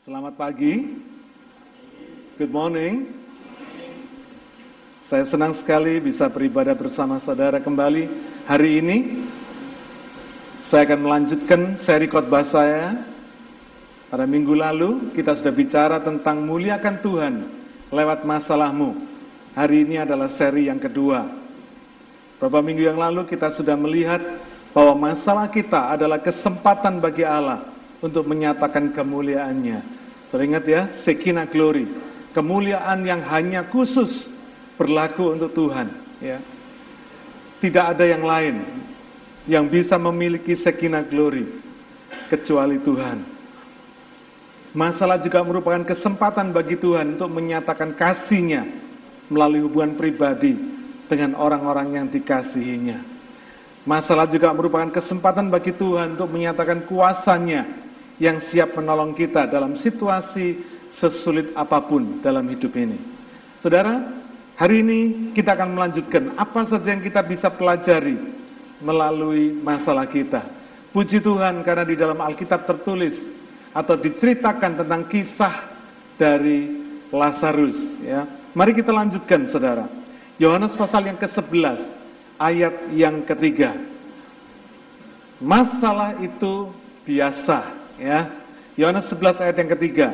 Selamat pagi. Good morning. Saya senang sekali bisa beribadah bersama saudara kembali hari ini. Saya akan melanjutkan seri khotbah saya. Pada minggu lalu kita sudah bicara tentang muliakan Tuhan lewat masalahmu. Hari ini adalah seri yang kedua. Beberapa minggu yang lalu kita sudah melihat bahwa masalah kita adalah kesempatan bagi Allah untuk menyatakan kemuliaannya. Teringat ya, Sekina Glory. Kemuliaan yang hanya khusus berlaku untuk Tuhan. Ya. Tidak ada yang lain yang bisa memiliki Sekina Glory kecuali Tuhan. Masalah juga merupakan kesempatan bagi Tuhan untuk menyatakan kasihnya melalui hubungan pribadi dengan orang-orang yang dikasihinya. Masalah juga merupakan kesempatan bagi Tuhan untuk menyatakan kuasanya yang siap menolong kita dalam situasi sesulit apa pun dalam hidup ini. Saudara, hari ini kita akan melanjutkan apa saja yang kita bisa pelajari melalui masalah kita. Puji Tuhan karena di dalam Alkitab tertulis atau diceritakan tentang kisah dari Lazarus ya. Mari kita lanjutkan Saudara. Yohanes pasal yang ke-11 ayat yang ketiga. Masalah itu biasa ya. Yohanes 11 ayat yang ketiga.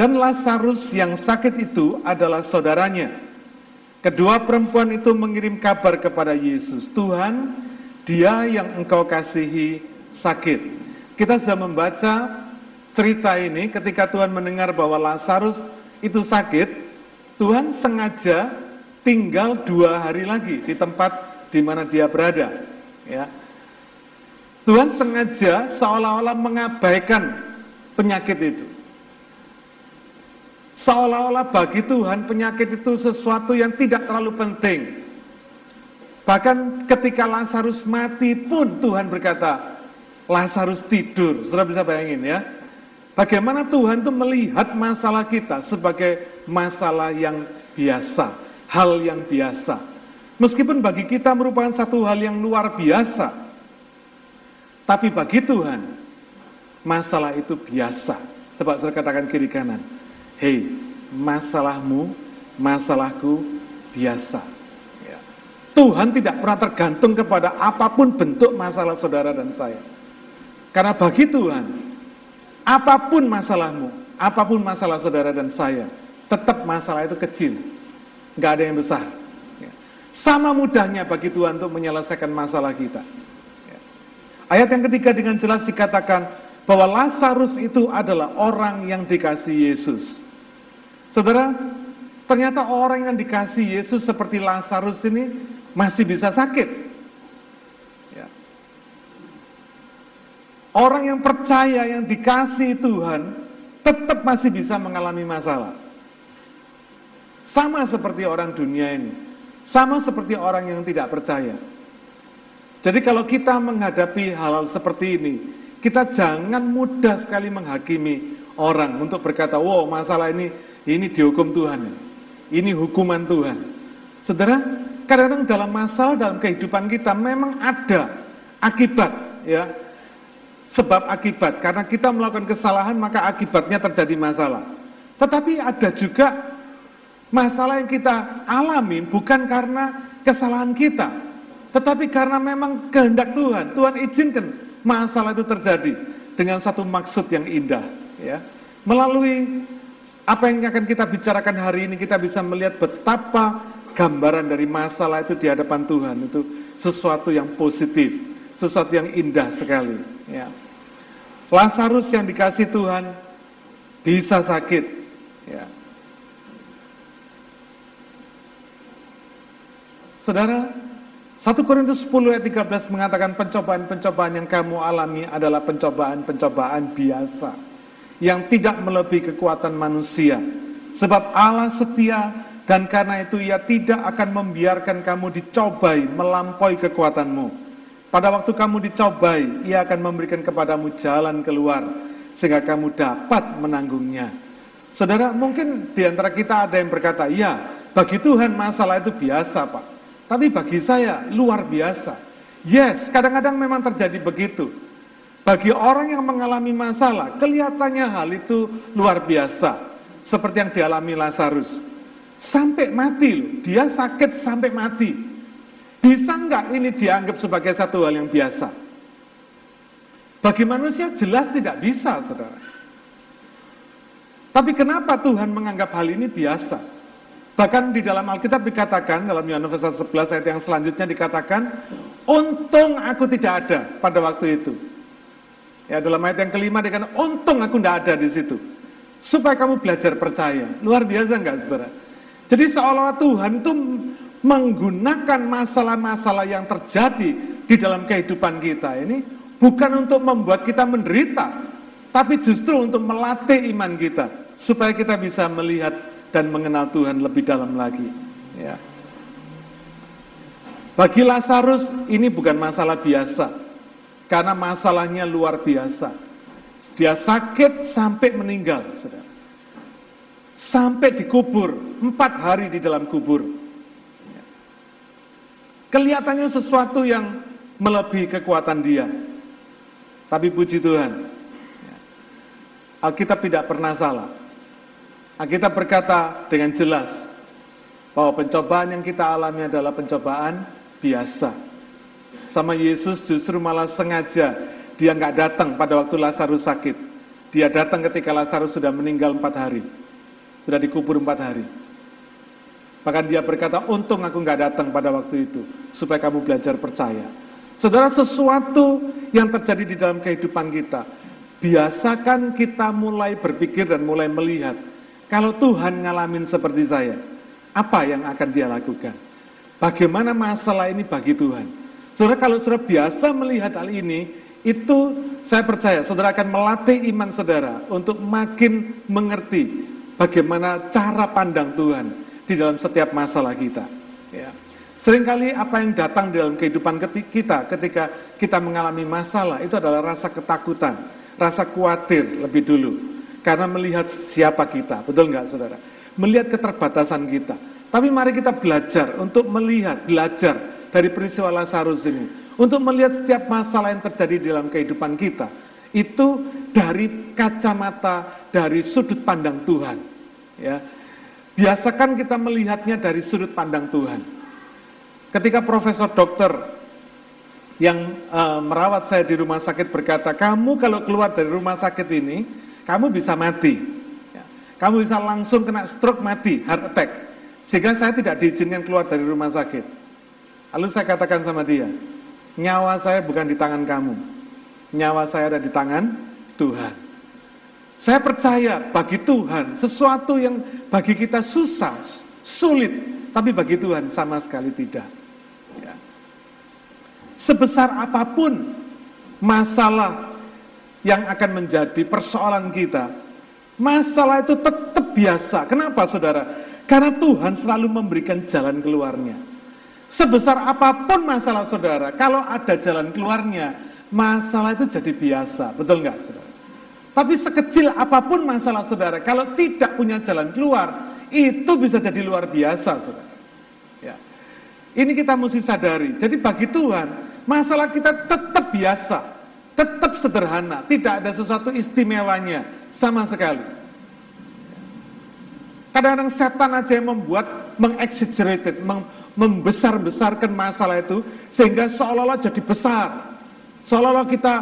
Dan Lazarus yang sakit itu adalah saudaranya. Kedua perempuan itu mengirim kabar kepada Yesus, Tuhan, dia yang engkau kasihi sakit. Kita sudah membaca cerita ini ketika Tuhan mendengar bahwa Lazarus itu sakit, Tuhan sengaja tinggal dua hari lagi di tempat di mana dia berada. Ya. Tuhan sengaja seolah-olah mengabaikan penyakit itu. Seolah-olah bagi Tuhan penyakit itu sesuatu yang tidak terlalu penting. Bahkan ketika Lazarus mati pun Tuhan berkata, Lazarus tidur. Sudah bisa bayangin ya. Bagaimana Tuhan itu melihat masalah kita sebagai masalah yang biasa, hal yang biasa. Meskipun bagi kita merupakan satu hal yang luar biasa, tapi bagi Tuhan masalah itu biasa. Coba saya katakan kiri kanan. Hei, masalahmu, masalahku biasa. Ya. Tuhan tidak pernah tergantung kepada apa pun bentuk masalah saudara dan saya. Karena bagi Tuhan, apa pun masalahmu, apa pun masalah saudara dan saya, tetap masalah itu kecil. Nggak ada yang besar. Ya. Sama mudahnya bagi Tuhan untuk menyelesaikan masalah kita. Ya. Ayat yang ketiga dengan jelas dikatakan bahwa Lazarus itu adalah orang yang dikasih Yesus. Saudara, ternyata orang yang dikasih Yesus seperti Lazarus ini masih bisa sakit. Orang yang percaya, yang dikasih Tuhan, tetap masih bisa mengalami masalah. Sama seperti orang dunia ini. Sama seperti orang yang tidak percaya. Jadi kalau kita menghadapi hal-hal seperti ini, kita jangan mudah sekali menghakimi orang untuk berkata, wow masalah ini, ini dihukum Tuhan. Ini hukuman Tuhan. Saudara, kadang-kadang dalam masalah dalam kehidupan kita memang ada akibat ya sebab akibat. Karena kita melakukan kesalahan maka akibatnya terjadi masalah. Tetapi ada juga masalah yang kita alami bukan karena kesalahan kita. Tetapi karena memang kehendak Tuhan. Tuhan izinkan masalah itu terjadi dengan satu maksud yang indah. Ya. Melalui apa yang akan kita bicarakan hari ini kita bisa melihat betapa gambaran dari masalah itu di hadapan Tuhan itu sesuatu yang positif, sesuatu yang indah sekali. Ya. Lazarus yang dikasih Tuhan bisa sakit. Ya. Saudara, 1 Korintus 10 ayat 13 mengatakan pencobaan-pencobaan yang kamu alami adalah pencobaan-pencobaan biasa yang tidak melebihi kekuatan manusia. Sebab Allah setia dan karena itu ia tidak akan membiarkan kamu dicobai melampaui kekuatanmu. Pada waktu kamu dicobai, ia akan memberikan kepadamu jalan keluar, sehingga kamu dapat menanggungnya. Saudara, mungkin di antara kita ada yang berkata, ya, bagi Tuhan masalah itu biasa, Pak. Tapi bagi saya, luar biasa. Yes, kadang-kadang memang terjadi begitu. Bagi orang yang mengalami masalah, kelihatannya hal itu luar biasa. Seperti yang dialami Lazarus. Sampai mati loh, dia sakit sampai mati. Bisa nggak ini dianggap sebagai satu hal yang biasa? Bagi manusia jelas tidak bisa, saudara. Tapi kenapa Tuhan menganggap hal ini biasa? Bahkan di dalam Alkitab dikatakan, dalam Yohanes 11 ayat yang selanjutnya dikatakan, untung aku tidak ada pada waktu itu. Ya dalam ayat yang kelima dikatakan, untung aku tidak ada di situ. Supaya kamu belajar percaya. Luar biasa enggak saudara? Jadi seolah-olah Tuhan itu menggunakan masalah-masalah yang terjadi di dalam kehidupan kita ini bukan untuk membuat kita menderita, tapi justru untuk melatih iman kita supaya kita bisa melihat dan mengenal Tuhan lebih dalam lagi. Ya. Bagi Lazarus ini bukan masalah biasa, karena masalahnya luar biasa. Dia sakit sampai meninggal, saudara. Sampai dikubur, empat hari di dalam kubur. Ya. Kelihatannya sesuatu yang melebihi kekuatan dia. Tapi puji Tuhan. Alkitab tidak pernah salah. Alkitab berkata dengan jelas bahwa pencobaan yang kita alami adalah pencobaan biasa. Sama Yesus justru malah sengaja dia nggak datang pada waktu Lazarus sakit. Dia datang ketika Lazarus sudah meninggal empat hari. Sudah dikubur empat hari. Bahkan dia berkata, untung aku nggak datang pada waktu itu. Supaya kamu belajar percaya. Saudara, sesuatu yang terjadi di dalam kehidupan kita. Biasakan kita mulai berpikir dan mulai melihat. Kalau Tuhan ngalamin seperti saya, apa yang akan dia lakukan? Bagaimana masalah ini bagi Tuhan? Saudara, kalau saudara biasa melihat hal ini, itu saya percaya saudara akan melatih iman saudara untuk makin mengerti bagaimana cara pandang Tuhan di dalam setiap masalah kita. Ya. Seringkali apa yang datang dalam kehidupan kita ketika kita mengalami masalah itu adalah rasa ketakutan, rasa khawatir lebih dulu. Karena melihat siapa kita, betul nggak saudara? Melihat keterbatasan kita. Tapi mari kita belajar untuk melihat, belajar dari peristiwa Lazarus ini. Untuk melihat setiap masalah yang terjadi dalam kehidupan kita. Itu dari kacamata, dari sudut pandang Tuhan. Ya, Biasakan kita melihatnya dari sudut pandang Tuhan. Ketika profesor dokter yang uh, merawat saya di rumah sakit berkata, kamu kalau keluar dari rumah sakit ini, kamu bisa mati. Ya. Kamu bisa langsung kena stroke mati, heart attack. Sehingga saya tidak diizinkan keluar dari rumah sakit. Lalu saya katakan sama dia, nyawa saya bukan di tangan kamu. Nyawa saya ada di tangan Tuhan. Saya percaya bagi Tuhan sesuatu yang bagi kita susah, sulit, tapi bagi Tuhan sama sekali tidak. Ya. Sebesar apa pun masalah yang akan menjadi persoalan kita, masalah itu tetap biasa. Kenapa saudara? Karena Tuhan selalu memberikan jalan keluarnya. Sebesar apa pun masalah saudara, kalau ada jalan keluarnya, masalah itu jadi biasa. Betul nggak saudara? Tapi sekecil apa pun masalah saudara, kalau tidak punya jalan keluar, itu bisa jadi luar biasa saudara. Ini kita mesti sadari. Jadi bagi Tuhan, masalah kita tetap biasa, tetap sederhana, tidak ada sesuatu istimewanya sama sekali. Kadang-kadang setan aja yang membuat mengexaggerated, membesar-besarkan masalah itu sehingga seolah-olah jadi besar. Seolah-olah kita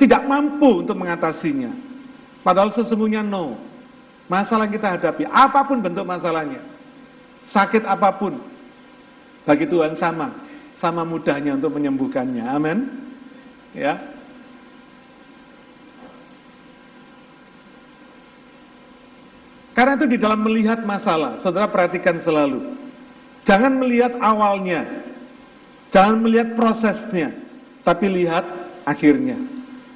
tidak mampu untuk mengatasinya. Padahal sesungguhnya no. Masalah yang kita hadapi, apa pun bentuk masalahnya. Sakit apa pun, bagi Tuhan sama, sama mudahnya untuk menyembuhkannya. Amin. Ya. Karena itu di dalam melihat masalah, saudara perhatikan selalu. Jangan melihat awalnya, jangan melihat prosesnya, tapi lihat akhirnya.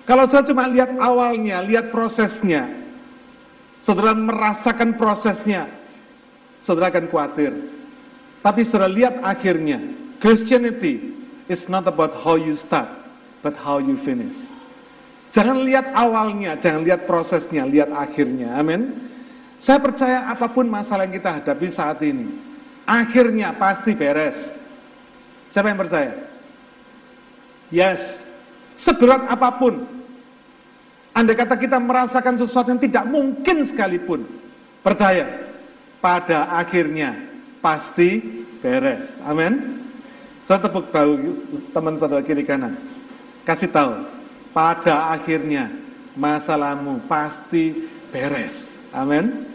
Kalau saya cuma lihat awalnya, lihat prosesnya, saudara merasakan prosesnya, saudara akan khawatir. Tapi saudara lihat akhirnya, Christianity is not about how you start, but how you finish. Jangan lihat awalnya, jangan lihat prosesnya, lihat akhirnya. Amin. Saya percaya apa pun masalah yang kita hadapi saat ini, akhirnya pasti beres. Siapa yang percaya? Yes. seberat apa pun. Andai kata kita merasakan sesuatu yang tidak mungkin sekalipun, percaya, pada akhirnya pasti beres. Amin. Saya tepuk tahu teman saudara kiri kanan. Kasih tahu, pada akhirnya masalahmu pasti beres. Amin.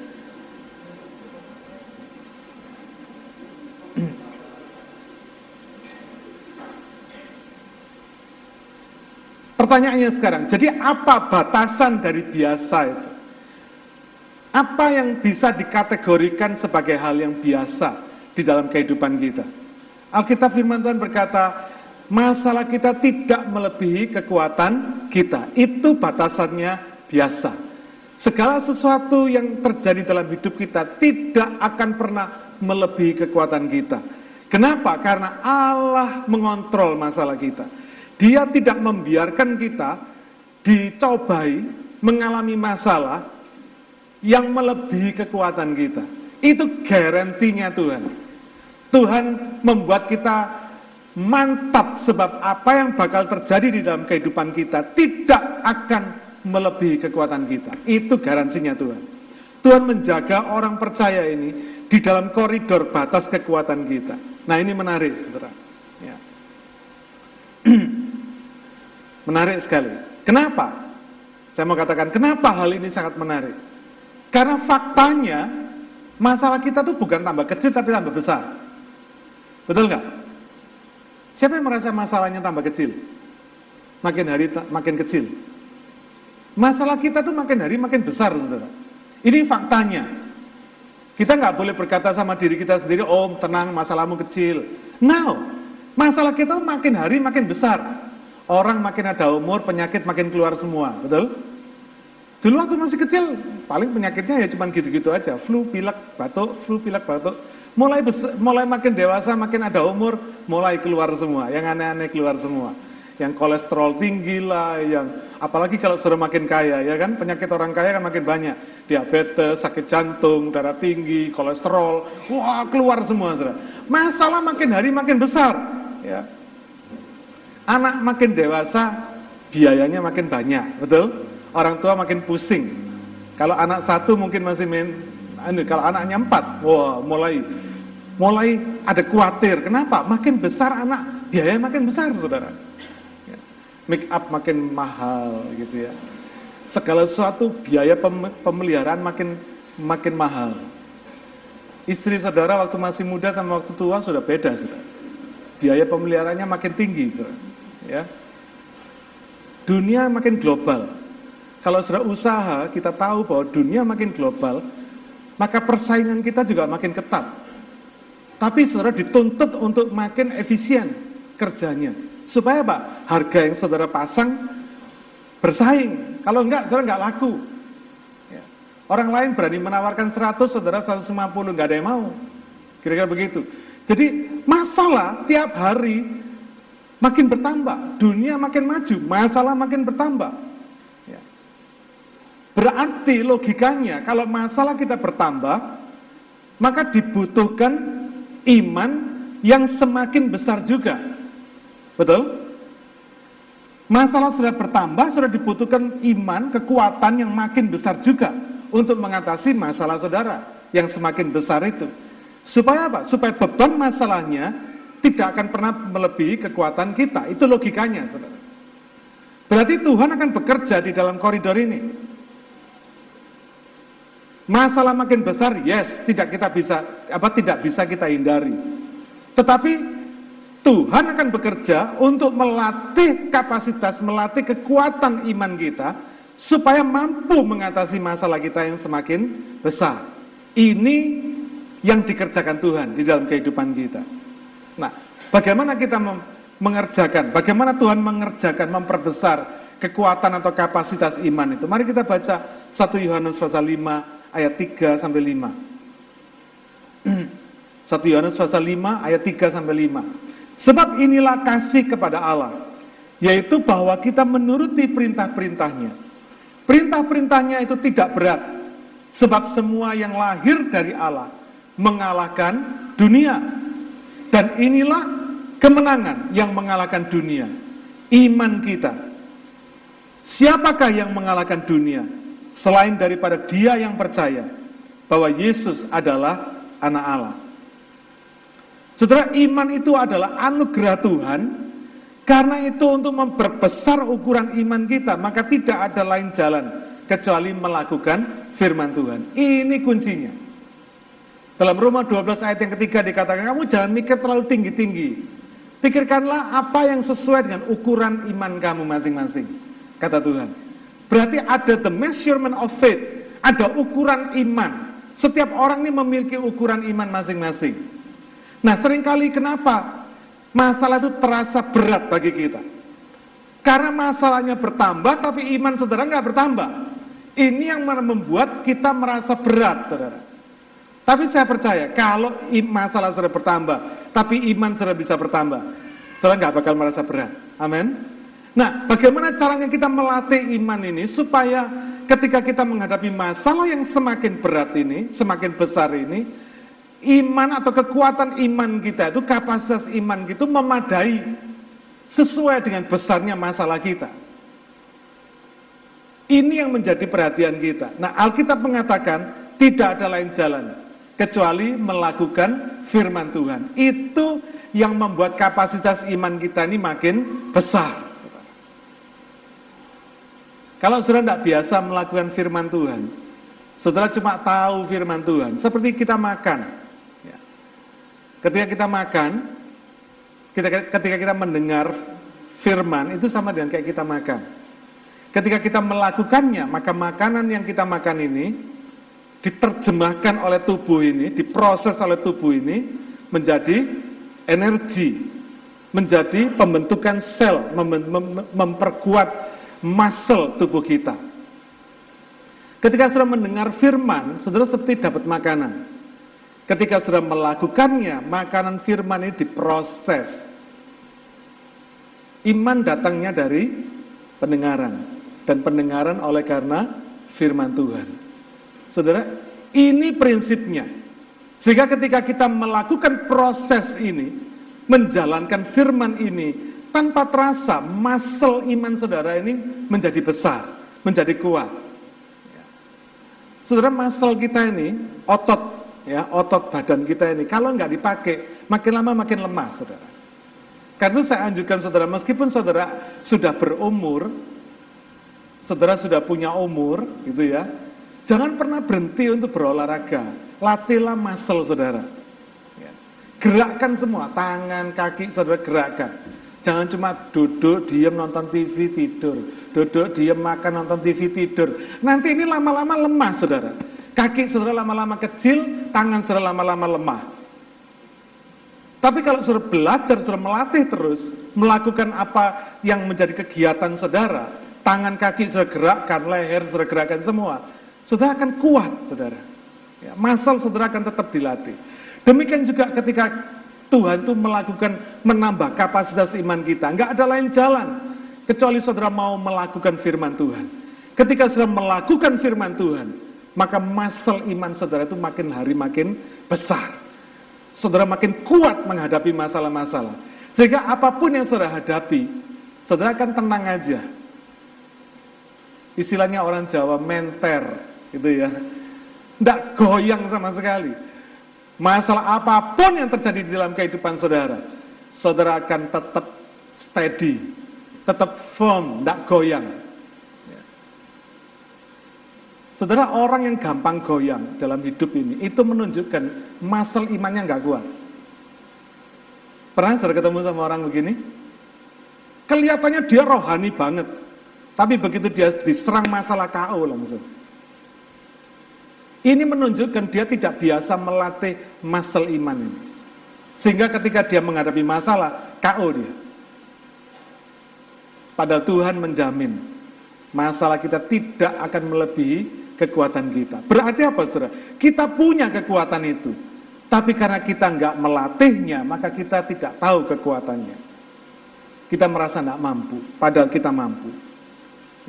Pertanyaannya sekarang, jadi apa batasan dari biasa itu? Apa yang bisa dikategorikan sebagai hal yang biasa di dalam kehidupan kita? Alkitab firman Tuhan berkata, masalah kita tidak melebihi kekuatan kita. Itu batasannya biasa. Segala sesuatu yang terjadi dalam hidup kita tidak akan pernah melebihi kekuatan kita. Kenapa? Karena Allah mengontrol masalah kita. Dia tidak membiarkan kita dicobai mengalami masalah yang melebihi kekuatan kita. Itu garantinya Tuhan. Tuhan membuat kita mantap sebab apa yang bakal terjadi di dalam kehidupan kita tidak akan melebihi kekuatan kita. Itu garansinya Tuhan. Tuhan menjaga orang percaya ini di dalam koridor batas kekuatan kita. Nah ini menarik, saudara. Ya. Menarik sekali. Kenapa? Saya mau katakan, kenapa hal ini sangat menarik? Karena faktanya, masalah kita tuh bukan tambah kecil tapi tambah besar. Betul nggak? Siapa yang merasa masalahnya tambah kecil? Makin hari makin kecil. Masalah kita tuh makin hari makin besar, saudara. Ini faktanya. Kita nggak boleh berkata sama diri kita sendiri, oh tenang, masalahmu kecil. Now, masalah kita makin hari makin besar. Orang makin ada umur, penyakit makin keluar semua, betul? Dulu waktu masih kecil, paling penyakitnya ya cuma gitu-gitu aja, flu, pilek, batuk, flu, pilek, batuk. Mulai besar, mulai makin dewasa, makin ada umur, mulai keluar semua, yang aneh-aneh keluar semua. Yang kolesterol tinggi lah, yang apalagi kalau sudah makin kaya, ya kan? Penyakit orang kaya kan makin banyak. Diabetes, sakit jantung, darah tinggi, kolesterol, wah keluar semua. Masalah makin hari makin besar, ya Anak makin dewasa, biayanya makin banyak, betul? Orang tua makin pusing. Kalau anak satu mungkin masih main, anu, kalau anaknya empat, wah mulai mulai ada khawatir. Kenapa? Makin besar anak, biaya makin besar, saudara. Ya. Make up makin mahal, gitu ya. Segala sesuatu biaya pemeliharaan makin makin mahal. Istri saudara waktu masih muda sama waktu tua sudah beda, saudara. Biaya pemeliharaannya makin tinggi, saudara ya. Dunia makin global. Kalau sudah usaha, kita tahu bahwa dunia makin global, maka persaingan kita juga makin ketat. Tapi saudara dituntut untuk makin efisien kerjanya. Supaya apa? Harga yang saudara pasang bersaing. Kalau enggak, saudara enggak laku. Ya. Orang lain berani menawarkan 100, saudara 150, enggak ada yang mau. Kira-kira begitu. Jadi masalah tiap hari makin bertambah, dunia makin maju, masalah makin bertambah. Ya. Berarti logikanya kalau masalah kita bertambah, maka dibutuhkan iman yang semakin besar juga. Betul? Masalah sudah bertambah, sudah dibutuhkan iman, kekuatan yang makin besar juga untuk mengatasi masalah saudara yang semakin besar itu. Supaya apa? Supaya beban masalahnya tidak akan pernah melebihi kekuatan kita. Itu logikanya, saudara. Berarti Tuhan akan bekerja di dalam koridor ini. Masalah makin besar, yes, tidak kita bisa apa tidak bisa kita hindari. Tetapi Tuhan akan bekerja untuk melatih kapasitas, melatih kekuatan iman kita supaya mampu mengatasi masalah kita yang semakin besar. Ini yang dikerjakan Tuhan di dalam kehidupan kita. Nah, bagaimana kita mengerjakan, bagaimana Tuhan mengerjakan, memperbesar kekuatan atau kapasitas iman itu. Mari kita baca 1 Yohanes pasal 5 ayat 3 sampai 5. 1 Yohanes pasal 5 ayat 3 sampai 5. Sebab inilah kasih kepada Allah, yaitu bahwa kita menuruti perintah-perintahnya. Perintah-perintahnya itu tidak berat, sebab semua yang lahir dari Allah mengalahkan dunia. Dan inilah kemenangan yang mengalahkan dunia. Iman kita. Siapakah yang mengalahkan dunia selain daripada dia yang percaya bahwa Yesus adalah anak Allah? Saudara, iman itu adalah anugerah Tuhan karena itu untuk memperbesar ukuran iman kita, maka tidak ada lain jalan kecuali melakukan firman Tuhan. Ini kuncinya. Dalam Roma 12 ayat yang ketiga dikatakan, kamu jangan mikir terlalu tinggi-tinggi. Pikirkanlah apa yang sesuai dengan ukuran iman kamu masing-masing, kata Tuhan. Berarti ada the measurement of faith, ada ukuran iman. Setiap orang ini memiliki ukuran iman masing-masing. Nah, sering kali kenapa masalah itu terasa berat bagi kita? Karena masalahnya bertambah, tapi iman saudara nggak bertambah. Ini yang membuat kita merasa berat, saudara. Tapi saya percaya, kalau masalah saudara bertambah, tapi iman saudara bisa bertambah, saudara nggak bakal merasa berat. Amin. Nah, bagaimana caranya kita melatih iman ini supaya ketika kita menghadapi masalah yang semakin berat ini, semakin besar ini, iman atau kekuatan iman kita itu kapasitas iman gitu memadai sesuai dengan besarnya masalah kita. Ini yang menjadi perhatian kita. Nah, Alkitab mengatakan tidak ada lain jalan kecuali melakukan firman Tuhan. Itu yang membuat kapasitas iman kita ini makin besar. Kalau saudara tidak biasa melakukan firman Tuhan, saudara cuma tahu firman Tuhan, seperti kita makan. Ketika kita makan, ketika kita mendengar firman, itu sama dengan kayak kita makan. Ketika kita melakukannya, maka makanan yang kita makan ini diterjemahkan oleh tubuh ini, diproses oleh tubuh ini menjadi energi, menjadi pembentukan sel, mem mem memperkuat muscle tubuh kita. Ketika saudara mendengar firman, saudara seperti dapat makanan. Ketika sudah melakukannya, makanan firman ini diproses. Iman datangnya dari pendengaran. Dan pendengaran oleh karena firman Tuhan. Saudara, ini prinsipnya. Sehingga ketika kita melakukan proses ini, menjalankan firman ini, tanpa terasa, masel iman saudara ini menjadi besar, menjadi kuat. Saudara, masel kita ini, otot ya otot badan kita ini kalau nggak dipakai makin lama makin lemah saudara karena saya anjurkan saudara meskipun saudara sudah berumur saudara sudah punya umur gitu ya jangan pernah berhenti untuk berolahraga latihlah muscle saudara ya. gerakkan semua tangan kaki saudara gerakkan Jangan cuma duduk, diam, nonton TV, tidur. Duduk, diam, makan, nonton TV, tidur. Nanti ini lama-lama lemah, saudara. Kaki saudara lama-lama kecil, tangan saudara lama-lama lemah. Tapi kalau saudara belajar, saudara melatih terus, melakukan apa yang menjadi kegiatan saudara, tangan kaki saudara gerakkan, leher saudara gerakkan semua, saudara akan kuat, saudara. Ya, masal saudara akan tetap dilatih. Demikian juga ketika Tuhan itu melakukan menambah kapasitas iman kita, nggak ada lain jalan kecuali saudara mau melakukan firman Tuhan. Ketika saudara melakukan firman Tuhan, maka masal iman saudara itu makin hari makin besar. Saudara makin kuat menghadapi masalah-masalah. Sehingga apa pun yang saudara hadapi, saudara akan tenang aja. Istilahnya orang Jawa menter, gitu ya. Tidak goyang sama sekali. Masalah apa pun yang terjadi di dalam kehidupan saudara, saudara akan tetap steady, tetap firm, tidak goyang. Saudara, orang yang gampang goyang dalam hidup ini, itu menunjukkan masal imannya nggak kuat. Pernah saudara ketemu sama orang begini? Kelihatannya dia rohani banget. Tapi begitu dia diserang masalah KO langsung. Ini menunjukkan dia tidak biasa melatih masal iman ini. Sehingga ketika dia menghadapi masalah, KO dia. Padahal Tuhan menjamin masalah kita tidak akan melebihi kekuatan kita. Berarti apa saudara? Kita punya kekuatan itu. Tapi karena kita nggak melatihnya, maka kita tidak tahu kekuatannya. Kita merasa nggak mampu, padahal kita mampu.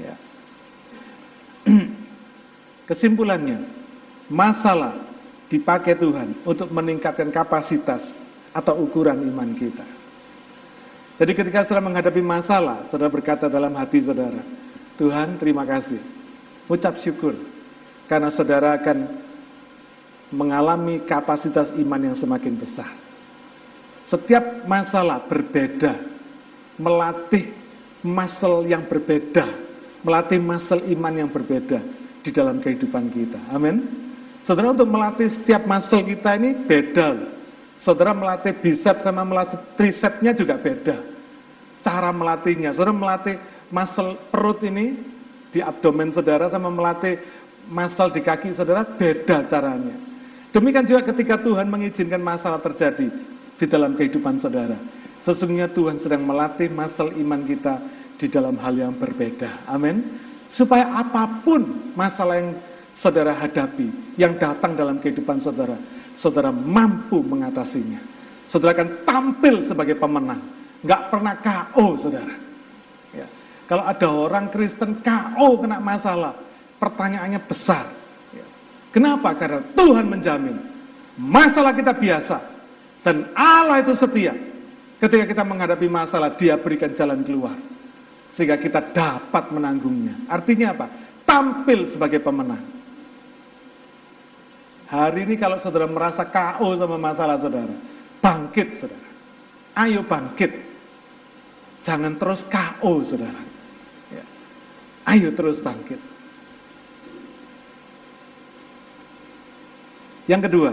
Ya. Kesimpulannya, masalah dipakai Tuhan untuk meningkatkan kapasitas atau ukuran iman kita. Jadi ketika saudara menghadapi masalah, saudara berkata dalam hati saudara, Tuhan terima kasih. Ucap syukur. Karena saudara akan mengalami kapasitas iman yang semakin besar. Setiap masalah berbeda, melatih masal yang berbeda, melatih masal iman yang berbeda di dalam kehidupan kita. Amin. Saudara untuk melatih setiap masal kita ini beda. Saudara melatih bicep sama melatih tricepnya juga beda. Cara melatihnya, saudara melatih masal perut ini di abdomen saudara sama melatih masal di kaki saudara beda caranya. Demikian juga ketika Tuhan mengizinkan masalah terjadi di dalam kehidupan saudara. Sesungguhnya Tuhan sedang melatih masal iman kita di dalam hal yang berbeda. Amin. Supaya apa pun masalah yang saudara hadapi, yang datang dalam kehidupan saudara, saudara mampu mengatasinya. Saudara akan tampil sebagai pemenang. Nggak pernah KO, saudara. Ya. Kalau ada orang Kristen KO kena masalah, pertanyaannya besar. Ya. Kenapa? Karena Tuhan menjamin masalah kita biasa dan Allah itu setia. Ketika kita menghadapi masalah, Dia berikan jalan keluar sehingga kita dapat menanggungnya. Artinya apa? Tampil sebagai pemenang. Hari ini kalau saudara merasa KO sama masalah saudara, bangkit saudara. Ayo bangkit. Jangan terus KO saudara. Ayo terus bangkit. Yang kedua,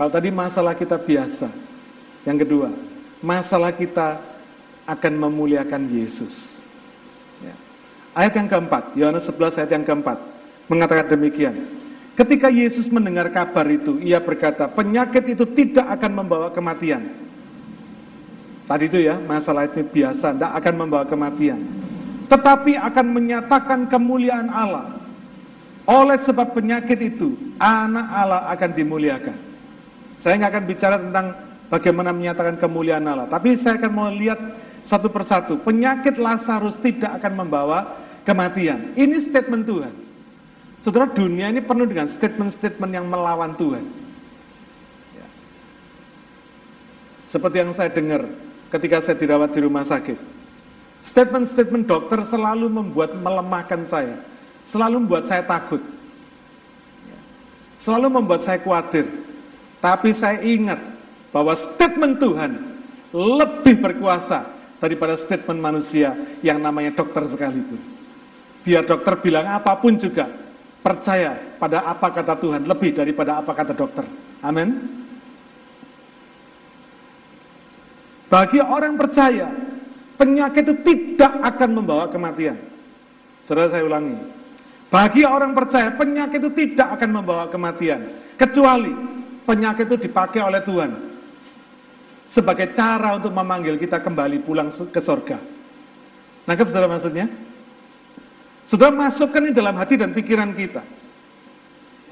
kalau tadi masalah kita biasa, yang kedua, masalah kita akan memuliakan Yesus. Ya. Ayat yang keempat, Yohanes 11 ayat yang keempat, mengatakan demikian. Ketika Yesus mendengar kabar itu, ia berkata, penyakit itu tidak akan membawa kematian. Tadi itu ya, masalah itu biasa, tidak akan membawa kematian tetapi akan menyatakan kemuliaan Allah. Oleh sebab penyakit itu, anak Allah akan dimuliakan. Saya nggak akan bicara tentang bagaimana menyatakan kemuliaan Allah, tapi saya akan mau lihat satu persatu. Penyakit Lazarus tidak akan membawa kematian. Ini statement Tuhan. Saudara, dunia ini penuh dengan statement-statement yang melawan Tuhan. Ya. Seperti yang saya dengar ketika saya dirawat di rumah sakit. Statement-statement dokter selalu membuat melemahkan saya, selalu membuat saya takut, selalu membuat saya khawatir. Tapi saya ingat bahwa statement Tuhan lebih berkuasa daripada statement manusia yang namanya dokter sekalipun. Biar dokter bilang apa pun juga, percaya pada apa kata Tuhan lebih daripada apa kata dokter. Amin. Bagi orang percaya, penyakit itu tidak akan membawa kematian. Saudara saya ulangi. Bagi orang percaya, penyakit itu tidak akan membawa kematian. Kecuali penyakit itu dipakai oleh Tuhan. Sebagai cara untuk memanggil kita kembali pulang ke sorga. Nangkep saudara maksudnya? Sudah masukkan ini dalam hati dan pikiran kita.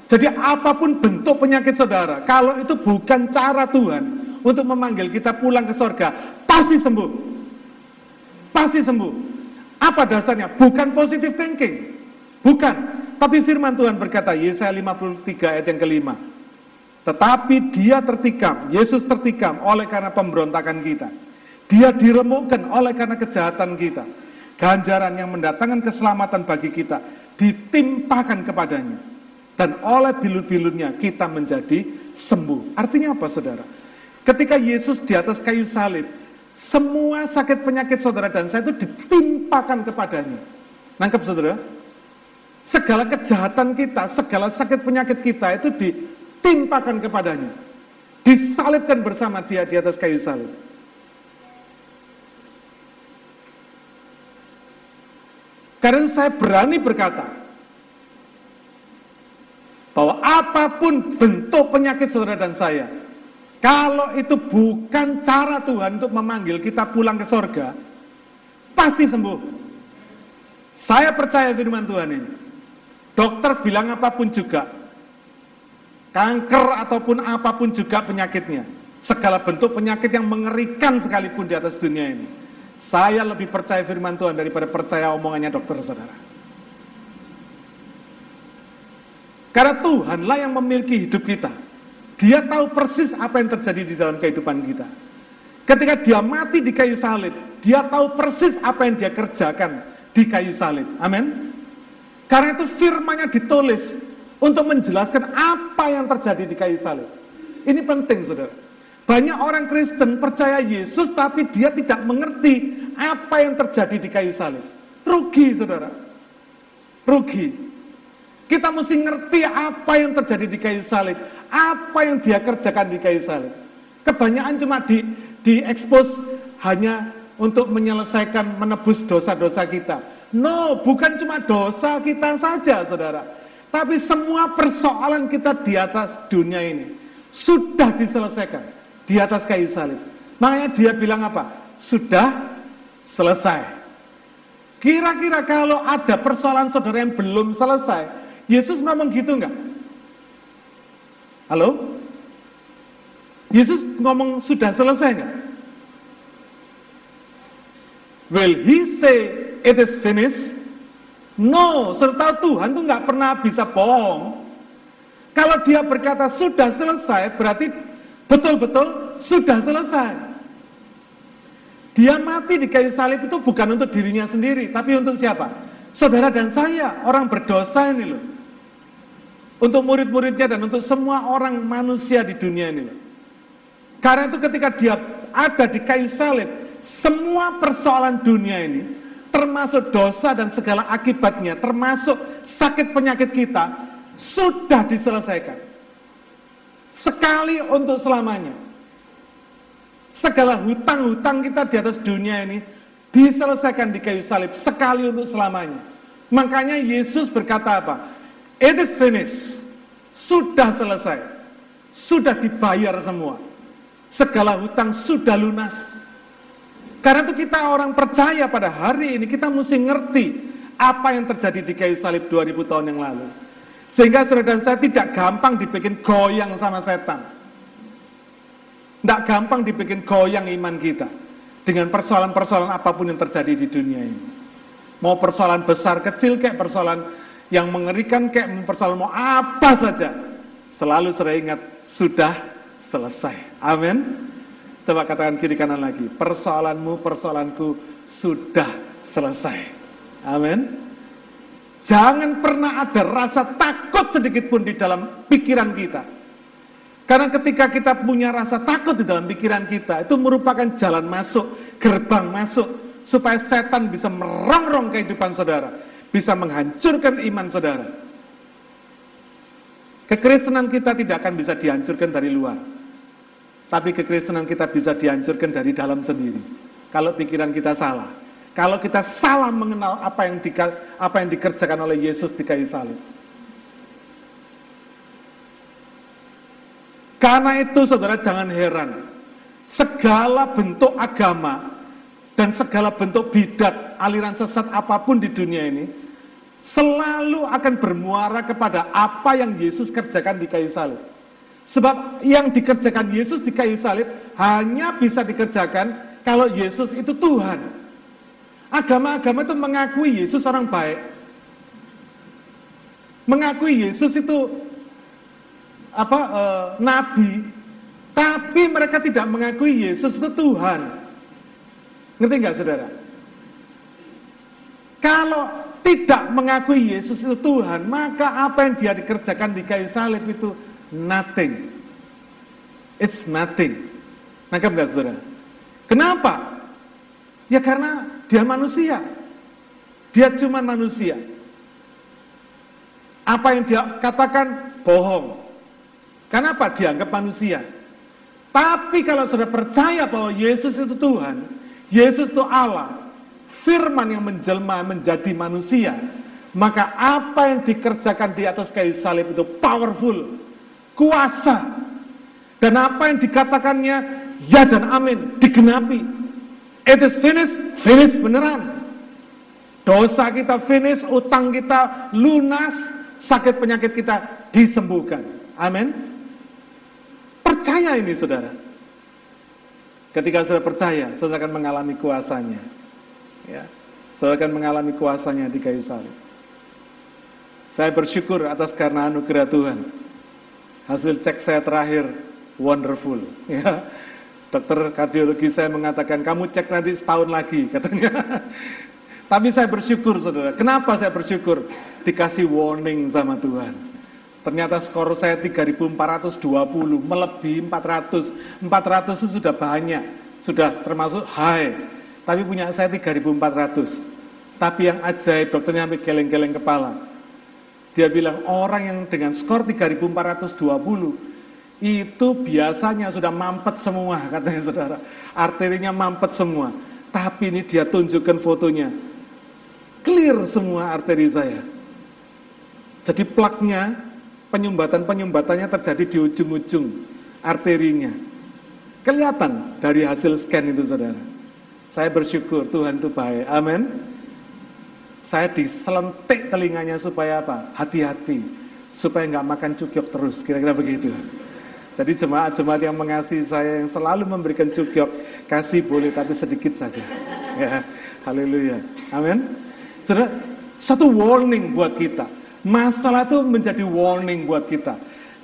Jadi apa pun bentuk penyakit saudara, kalau itu bukan cara Tuhan untuk memanggil kita pulang ke sorga, pasti sembuh pasti sembuh. Apa dasarnya? Bukan positive thinking. Bukan. Tapi firman Tuhan berkata, Yesaya 53 ayat yang kelima. Tetapi dia tertikam, Yesus tertikam oleh karena pemberontakan kita. Dia diremukkan oleh karena kejahatan kita. Ganjaran yang mendatangkan keselamatan bagi kita ditimpakan kepadanya. Dan oleh bilur-bilurnya kita menjadi sembuh. Artinya apa saudara? Ketika Yesus di atas kayu salib, semua sakit penyakit saudara dan saya itu ditimpakan kepadanya. Nangkep saudara? Segala kejahatan kita, segala sakit penyakit kita itu ditimpakan kepadanya. Disalibkan bersama dia di atas kayu salib. Karena saya berani berkata bahwa apa pun bentuk penyakit saudara dan saya, kalau itu bukan cara Tuhan untuk memanggil kita pulang ke sorga, pasti sembuh. Saya percaya firman Tuhan ini. Dokter bilang apa pun juga, kanker ataupun apa pun juga penyakitnya, segala bentuk penyakit yang mengerikan sekalipun di atas dunia ini. Saya lebih percaya firman Tuhan daripada percaya omongannya dokter saudara. Karena Tuhanlah yang memiliki hidup kita. Dia tahu persis apa yang terjadi di dalam kehidupan kita. Ketika dia mati di kayu salib, dia tahu persis apa yang dia kerjakan di kayu salib. Amin. Karena itu firmannya ditulis untuk menjelaskan apa yang terjadi di kayu salib. Ini penting, saudara. Banyak orang Kristen percaya Yesus, tapi dia tidak mengerti apa yang terjadi di kayu salib. Rugi, saudara. Rugi. Kita mesti ngerti apa yang terjadi di kayu salib. Apa yang dia kerjakan di kayu salib. Kebanyakan cuma di diekspos hanya untuk menyelesaikan menebus dosa-dosa kita. No, bukan cuma dosa kita saja, saudara. Tapi semua persoalan kita di atas dunia ini sudah diselesaikan di atas kayu salib. Makanya dia bilang apa? Sudah selesai. Kira-kira kalau ada persoalan saudara yang belum selesai, Yesus ngomong gitu enggak? Halo? Yesus ngomong sudah selesai enggak? Will he say it is finished? No, serta Tuhan tuh nggak pernah bisa bohong. Kalau dia berkata sudah selesai, berarti betul-betul sudah selesai. Dia mati di kayu salib itu bukan untuk dirinya sendiri, tapi untuk siapa? Saudara dan saya, orang berdosa ini loh. Untuk murid-muridnya dan untuk semua orang manusia di dunia ini loh. Karena itu ketika dia ada di kayu salib, semua persoalan dunia ini, termasuk dosa dan segala akibatnya, termasuk sakit penyakit kita, sudah diselesaikan. Sekali untuk selamanya. Segala hutang-hutang kita di atas dunia ini diselesaikan di kayu salib sekali untuk selamanya. Makanya Yesus berkata apa? It is finished. Sudah selesai. Sudah dibayar semua. Segala hutang sudah lunas. Karena itu kita orang percaya pada hari ini kita mesti ngerti apa yang terjadi di kayu salib 2000 tahun yang lalu. Sehingga saudara dan saya tidak gampang dibikin goyang sama setan. Tidak gampang dibikin goyang iman kita. Dengan persoalan-persoalan apa pun yang terjadi di dunia ini. Mau persoalan besar kecil kayak persoalan yang mengerikan kayak persoalan mau apa saja. Selalu saya ingat sudah selesai. Amin. Coba katakan kiri kanan lagi. Persoalanmu, persoalanku sudah selesai. Amin. Jangan pernah ada rasa takut sedikit pun di dalam pikiran kita. Karena ketika kita punya rasa takut di dalam pikiran kita, itu merupakan jalan masuk, gerbang masuk, supaya setan bisa merongrong kehidupan saudara, bisa menghancurkan iman saudara. Kekristenan kita tidak akan bisa dihancurkan dari luar. Tapi kekristenan kita bisa dihancurkan dari dalam sendiri. Kalau pikiran kita salah. Kalau kita salah mengenal apa yang, di, apa yang dikerjakan oleh Yesus di kayu salib. Karena itu saudara jangan heran. Segala bentuk agama dan segala bentuk bidat, aliran sesat apa pun di dunia ini, selalu akan bermuara kepada apa yang Yesus kerjakan di kayu salib. Sebab yang dikerjakan Yesus di kayu salib hanya bisa dikerjakan kalau Yesus itu Tuhan. Agama-agama itu mengakui Yesus orang baik. Mengakui Yesus itu apa e, nabi, tapi mereka tidak mengakui Yesus itu Tuhan. Ngerti nggak saudara? Kalau tidak mengakui Yesus itu Tuhan, maka apa yang dia dikerjakan di kayu salib itu nothing. It's nothing. Nangkep gak saudara? Kenapa? Ya karena dia manusia. Dia cuma manusia. Apa yang dia katakan bohong. Kenapa? Dianggap manusia. Tapi kalau sudah percaya bahwa Yesus itu Tuhan, Yesus itu Allah, firman yang menjelma menjadi manusia, maka apa yang dikerjakan di atas kayu salib itu powerful, kuasa. Dan apa yang dikatakannya ya dan amin, digenapi. It is finished, finish beneran. Dosa kita finish, utang kita lunas, sakit penyakit kita disembuhkan. Amin. Percaya ini saudara. Ketika saudara percaya, saudara akan mengalami kuasanya. Ya, saudara akan mengalami kuasanya di kayu salib. Saya bersyukur atas karena anugerah Tuhan. Hasil cek saya terakhir wonderful. Ya. Dokter kardiologi saya mengatakan, kamu cek nanti setahun lagi, katanya. Tapi saya bersyukur, saudara. Kenapa saya bersyukur? Dikasih warning sama Tuhan. Ternyata skor saya 3420, melebihi 400. 400 itu sudah banyak, sudah termasuk high. Tapi punya saya 3400. Tapi yang ajaib, dokternya sampai geleng-geleng kepala. Dia bilang, orang yang dengan skor 3420, itu biasanya sudah mampet semua, katanya saudara. Arterinya mampet semua. Tapi ini dia tunjukkan fotonya. Clear semua arteri saya. Jadi plaknya, penyumbatan-penyumbatannya terjadi di ujung-ujung arterinya. Kelihatan dari hasil scan itu saudara. Saya bersyukur Tuhan itu baik. Amin. Saya diselentik telinganya supaya apa? Hati-hati. Supaya nggak makan cukyok terus. Kira-kira begitu. Jadi jemaat-jemaat yang mengasihi saya yang selalu memberikan cukyok, kasih boleh tapi sedikit saja. Ya, haleluya. Amin. Satu warning buat kita. Masalah itu menjadi warning buat kita.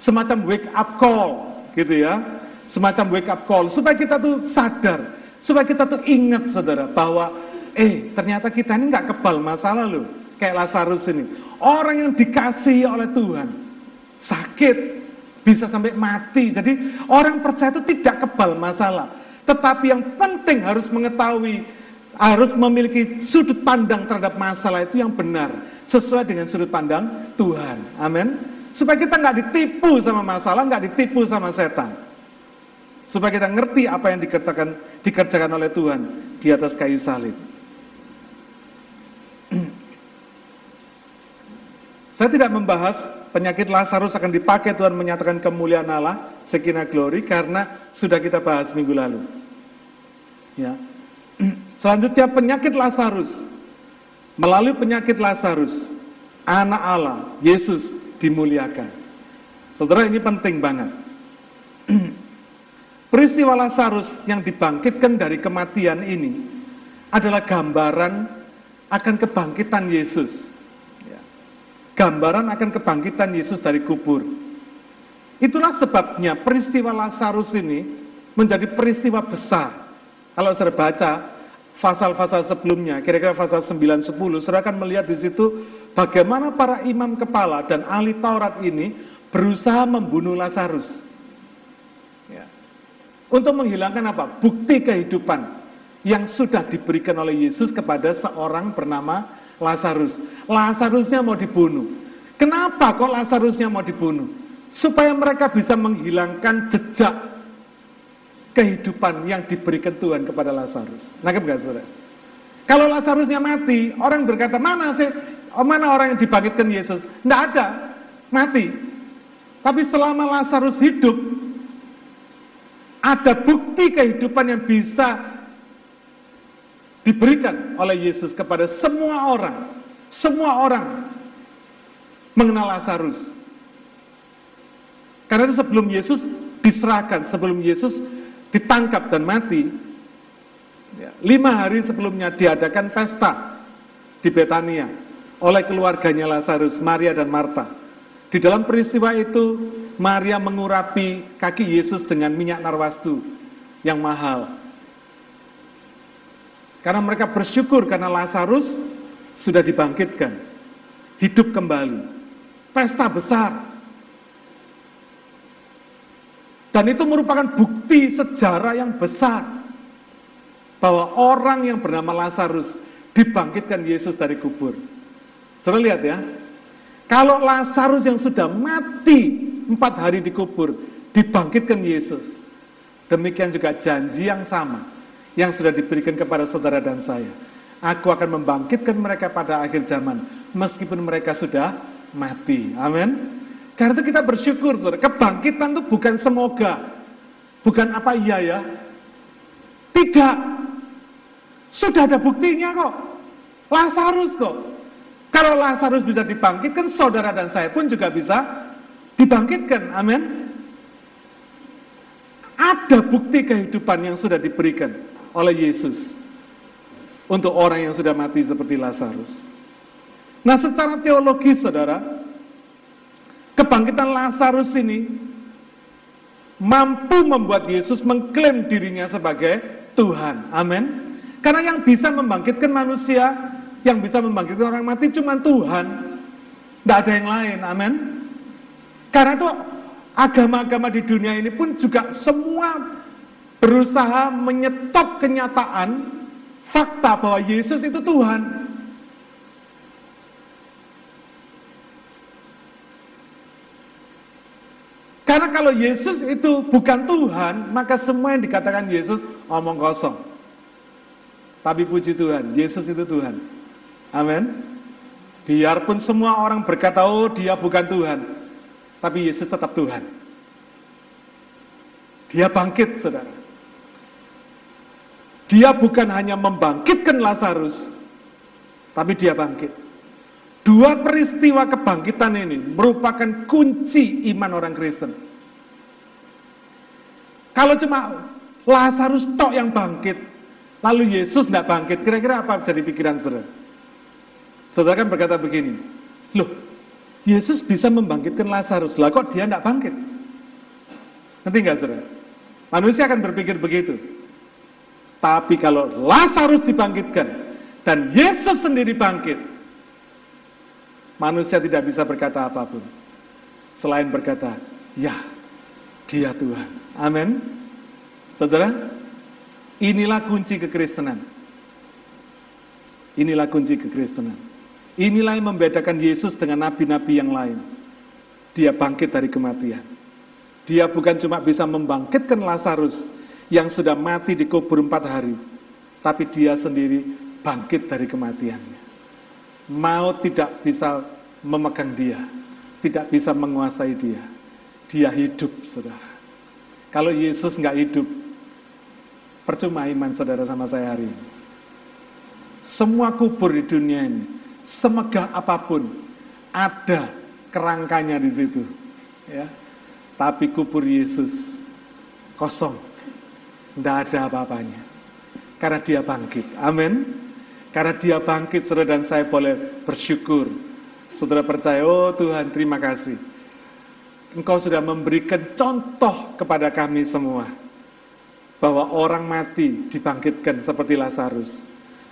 Semacam wake up call, gitu ya. Semacam wake up call supaya kita tuh sadar, supaya kita tuh ingat saudara bahwa eh ternyata kita ini nggak kebal masalah loh. Kayak Lazarus ini. Orang yang dikasihi oleh Tuhan sakit, bisa sampai mati. Jadi orang percaya itu tidak kebal masalah. Tetapi yang penting harus mengetahui, harus memiliki sudut pandang terhadap masalah itu yang benar. Sesuai dengan sudut pandang Tuhan. Amin. Supaya kita nggak ditipu sama masalah, nggak ditipu sama setan. Supaya kita ngerti apa yang dikerjakan, dikerjakan oleh Tuhan di atas kayu salib. Saya tidak membahas penyakit Lazarus akan dipakai Tuhan menyatakan kemuliaan Allah, sekina glory karena sudah kita bahas minggu lalu. Ya. Selanjutnya penyakit Lazarus. Melalui penyakit Lazarus, anak Allah, Yesus dimuliakan. Saudara ini penting banget. Peristiwa Lazarus yang dibangkitkan dari kematian ini adalah gambaran akan kebangkitan Yesus gambaran akan kebangkitan Yesus dari kubur. Itulah sebabnya peristiwa Lazarus ini menjadi peristiwa besar. Kalau saya baca pasal-pasal sebelumnya, kira-kira pasal 9 10, saudara akan melihat di situ bagaimana para imam kepala dan ahli Taurat ini berusaha membunuh Lazarus. Ya. Untuk menghilangkan apa? Bukti kehidupan yang sudah diberikan oleh Yesus kepada seorang bernama Lazarus. Lazarusnya mau dibunuh. Kenapa kok Lazarusnya mau dibunuh? Supaya mereka bisa menghilangkan jejak kehidupan yang diberikan Tuhan kepada Lazarus. Nangkep gak saudara? Kalau Lazarusnya mati, orang berkata, mana sih, oh, mana orang yang dibangkitkan Yesus? Tidak ada, mati. Tapi selama Lazarus hidup, ada bukti kehidupan yang bisa diberikan oleh Yesus kepada semua orang. Semua orang mengenal Lazarus. Karena sebelum Yesus diserahkan, sebelum Yesus ditangkap dan mati, ya, lima hari sebelumnya diadakan pesta di Betania oleh keluarganya Lazarus, Maria dan Marta. Di dalam peristiwa itu, Maria mengurapi kaki Yesus dengan minyak narwastu yang mahal. Karena mereka bersyukur karena Lazarus sudah dibangkitkan. Hidup kembali. Pesta besar. Dan itu merupakan bukti sejarah yang besar. Bahwa orang yang bernama Lazarus dibangkitkan Yesus dari kubur. Saudara lihat ya. Kalau Lazarus yang sudah mati empat hari di kubur, dibangkitkan Yesus. Demikian juga janji yang sama yang sudah diberikan kepada saudara dan saya. Aku akan membangkitkan mereka pada akhir zaman, meskipun mereka sudah mati. Amin. Karena itu kita bersyukur, saudara. Kebangkitan itu bukan semoga, bukan apa iya ya. Tidak. Sudah ada buktinya kok. Lazarus kok. Kalau Lazarus bisa dibangkitkan, saudara dan saya pun juga bisa dibangkitkan. Amin. Ada bukti kehidupan yang sudah diberikan oleh Yesus untuk orang yang sudah mati seperti Lazarus. Nah, secara teologis, saudara, kebangkitan Lazarus ini mampu membuat Yesus mengklaim dirinya sebagai Tuhan. Amin. Karena yang bisa membangkitkan manusia, yang bisa membangkitkan orang mati cuma Tuhan. Tidak ada yang lain. Amin. Karena itu agama-agama di dunia ini pun juga semua berusaha menyetop kenyataan fakta bahwa Yesus itu Tuhan. Karena kalau Yesus itu bukan Tuhan, maka semua yang dikatakan Yesus omong kosong. Tapi puji Tuhan, Yesus itu Tuhan. Amin. Biarpun semua orang berkata, oh dia bukan Tuhan. Tapi Yesus tetap Tuhan. Dia bangkit, saudara. Dia bukan hanya membangkitkan Lazarus, tapi dia bangkit. Dua peristiwa kebangkitan ini merupakan kunci iman orang Kristen. Kalau cuma Lazarus tok yang bangkit, lalu Yesus tidak bangkit, kira-kira apa jadi pikiran saudara? Saudara kan berkata begini, loh, Yesus bisa membangkitkan Lazarus, lah kok dia tidak bangkit? Nanti nggak saudara? Manusia akan berpikir begitu. Tapi kalau Lazarus dibangkitkan dan Yesus sendiri bangkit, Manusia tidak bisa berkata apa pun. Selain berkata, ya, dia Tuhan. Amin. Saudara, inilah kunci kekristenan. Inilah kunci kekristenan. Inilah yang membedakan Yesus dengan nabi-nabi yang lain. Dia bangkit dari kematian. Dia bukan cuma bisa membangkitkan Lazarus yang sudah mati di kubur empat hari. Tapi dia sendiri bangkit dari kematiannya. Maut tidak bisa memegang dia, tidak bisa menguasai dia. Dia hidup, saudara. Kalau Yesus nggak hidup, percuma iman saudara sama saya hari ini. Semua kubur di dunia ini, semegah apa pun, ada kerangkanya di situ. Ya. Tapi kubur Yesus kosong, tidak ada apa-apanya. Karena dia bangkit. Amin. Karena dia bangkit, saudara dan saya boleh bersyukur. Saudara percaya, oh Tuhan terima kasih. Engkau sudah memberikan contoh kepada kami semua. Bahwa orang mati dibangkitkan seperti Lazarus.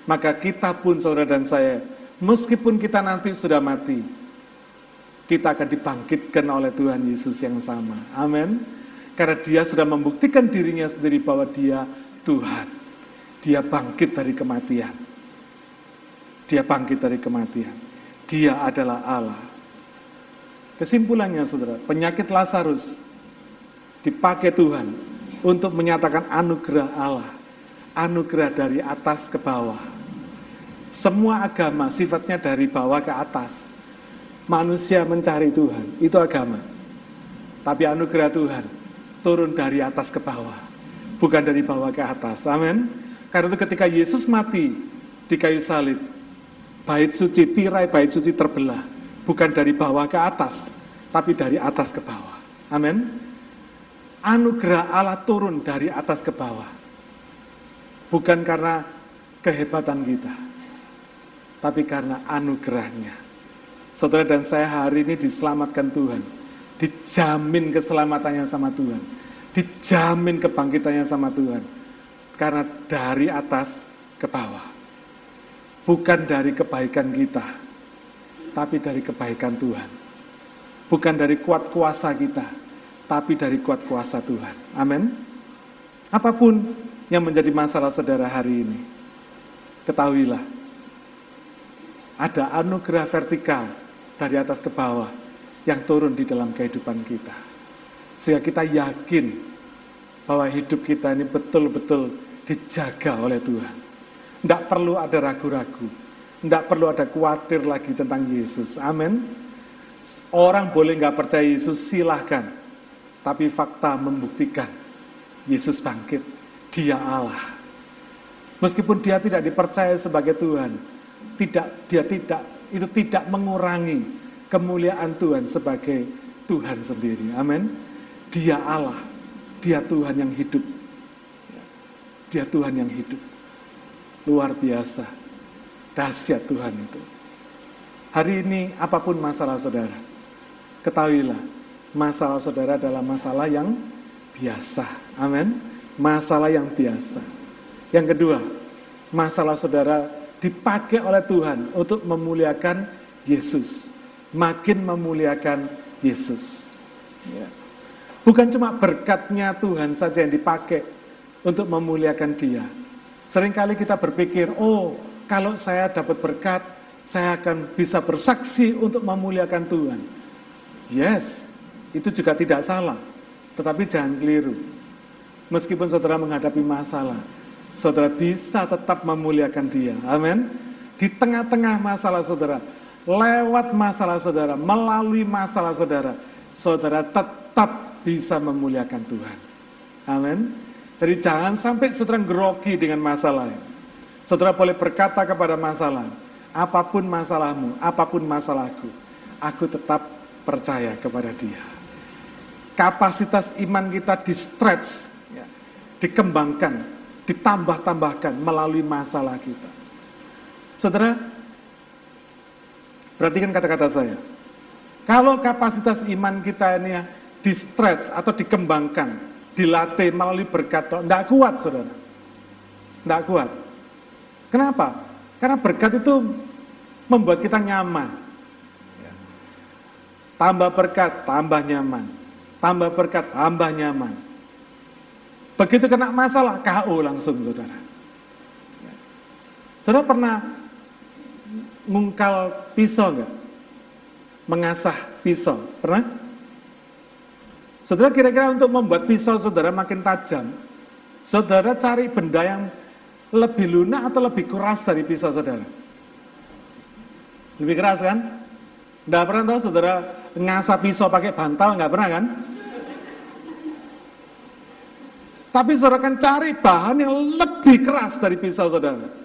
Maka kita pun saudara dan saya, meskipun kita nanti sudah mati, kita akan dibangkitkan oleh Tuhan Yesus yang sama. Amin. Karena dia sudah membuktikan dirinya sendiri bahwa dia Tuhan. Dia bangkit dari kematian. Dia bangkit dari kematian. Dia adalah Allah. Kesimpulannya saudara, penyakit Lazarus dipakai Tuhan untuk menyatakan anugerah Allah. Anugerah dari atas ke bawah. Semua agama sifatnya dari bawah ke atas. Manusia mencari Tuhan, itu agama. Tapi anugerah Tuhan turun dari atas ke bawah, bukan dari bawah ke atas. Amin. Karena itu ketika Yesus mati di kayu salib, Bait suci, tirai bait suci terbelah. Bukan dari bawah ke atas, tapi dari atas ke bawah. Amin. Anugerah Allah turun dari atas ke bawah. Bukan karena kehebatan kita, tapi karena anugerahnya. Saudara dan saya hari ini diselamatkan Tuhan. Dijamin keselamatannya sama Tuhan. Dijamin kebangkitannya sama Tuhan. Karena dari atas ke bawah. Bukan dari kebaikan kita, tapi dari kebaikan Tuhan. Bukan dari kuat kuasa kita, tapi dari kuat kuasa Tuhan. Amin. Apa pun yang menjadi masalah saudara hari ini, ketahuilah, ada anugerah vertikal dari atas ke bawah yang turun di dalam kehidupan kita. Sehingga kita yakin bahwa hidup kita ini betul-betul dijaga oleh Tuhan. Tidak perlu ada ragu-ragu. Tidak perlu ada khawatir lagi tentang Yesus. Amin. Orang boleh nggak percaya Yesus, silahkan. Tapi fakta membuktikan Yesus bangkit. Dia Allah. Meskipun dia tidak dipercaya sebagai Tuhan, tidak dia tidak itu tidak mengurangi kemuliaan Tuhan sebagai Tuhan sendiri. Amin. Dia Allah. Dia Tuhan yang hidup. Dia Tuhan yang hidup. Luar biasa. Dahsyat Tuhan itu. Hari ini apa pun masalah saudara, ketahuilah, masalah saudara adalah masalah yang biasa. Amin. Masalah yang biasa. Yang kedua, masalah saudara dipakai oleh Tuhan untuk memuliakan Yesus. Makin memuliakan Yesus. Ya. Bukan cuma berkatnya Tuhan saja yang dipakai untuk memuliakan dia. Seringkali kita berpikir, oh kalau saya dapat berkat, saya akan bisa bersaksi untuk memuliakan Tuhan. Yes, itu juga tidak salah. Tetapi jangan keliru. Meskipun saudara menghadapi masalah, saudara bisa tetap memuliakan dia. Amin. Di tengah-tengah masalah saudara, lewat masalah saudara, melalui masalah saudara, saudara tetap bisa memuliakan Tuhan. Amin. Jadi jangan sampai saudara grogi dengan masalah. Saudara boleh berkata kepada masalah, apa pun masalahmu, apa pun masalahku, aku tetap percaya kepada dia kapasitas iman kita di stretch, ya, dikembangkan, ditambah-tambahkan melalui masalah kita. Saudara, perhatikan kata-kata saya. Kalau kapasitas iman kita ini ya, di stretch atau dikembangkan, dilatih melalui berkat, tidak kuat saudara. Tidak kuat. Kenapa? Karena berkat itu membuat kita nyaman. Ya. Tambah berkat, tambah nyaman tambah berkat, tambah nyaman. Begitu kena masalah, KO langsung saudara. Saudara pernah ngungkal pisau enggak? Mengasah pisau, pernah? Saudara kira-kira untuk membuat pisau saudara makin tajam, saudara cari benda yang lebih lunak atau lebih keras dari pisau saudara? Lebih keras kan? Tidak pernah tahu saudara ngasah pisau pakai bantal, nggak pernah kan? Tapi saudara akan cari bahan yang lebih keras dari pisau saudara.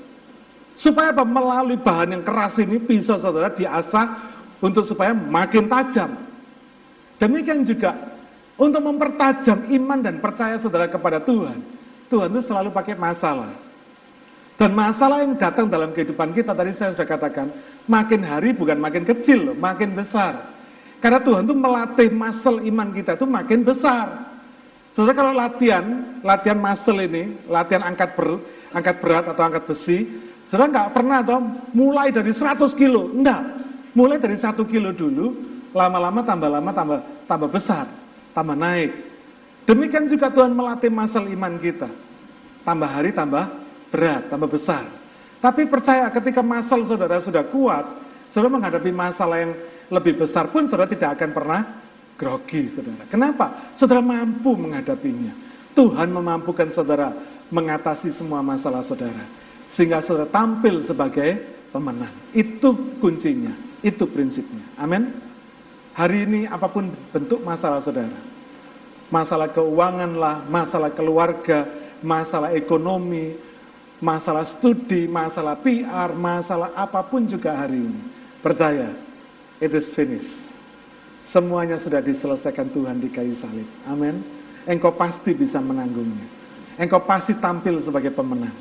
Supaya apa? Melalui bahan yang keras ini pisau saudara diasah untuk supaya makin tajam. Demikian juga untuk mempertajam iman dan percaya saudara kepada Tuhan. Tuhan itu selalu pakai masalah. Dan masalah yang datang dalam kehidupan kita, tadi saya sudah katakan, makin hari bukan makin kecil, makin besar. Karena Tuhan itu melatih masal iman kita itu makin besar. Saudara kalau latihan, latihan muscle ini, latihan angkat ber, angkat berat atau angkat besi, saudara nggak pernah toh mulai dari 100 kilo, enggak. Mulai dari satu kilo dulu, lama-lama tambah lama tambah tambah besar, tambah naik. Demikian juga Tuhan melatih muscle iman kita. Tambah hari tambah berat, tambah besar. Tapi percaya ketika muscle saudara sudah kuat, saudara menghadapi masalah yang lebih besar pun saudara tidak akan pernah grogi, saudara. Kenapa? Saudara mampu menghadapinya. Tuhan memampukan saudara mengatasi semua masalah saudara. Sehingga saudara tampil sebagai pemenang. Itu kuncinya, itu prinsipnya. Amin. Hari ini apa pun bentuk masalah saudara. Masalah keuangan lah, masalah keluarga, masalah ekonomi, masalah studi, masalah PR, masalah apa pun juga hari ini. Percaya, it is finished. Semuanya sudah diselesaikan Tuhan di kayu salib. Amin. Engkau pasti bisa menanggungnya. Engkau pasti tampil sebagai pemenang.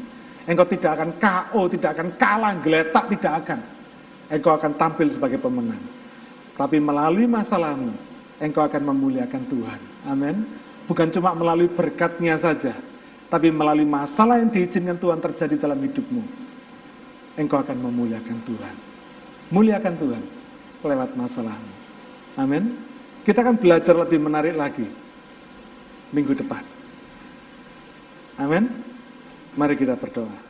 Engkau tidak akan KO, tidak akan kalah, geletak, tidak akan. Engkau akan tampil sebagai pemenang. Tapi melalui masalahmu, engkau akan memuliakan Tuhan. Amin. Bukan cuma melalui berkatnya saja, tapi melalui masalah yang diizinkan Tuhan terjadi dalam hidupmu. Engkau akan memuliakan Tuhan. Muliakan Tuhan lewat masalahmu. Amin. Kita akan belajar lebih menarik lagi minggu depan. Amin. Mari kita berdoa.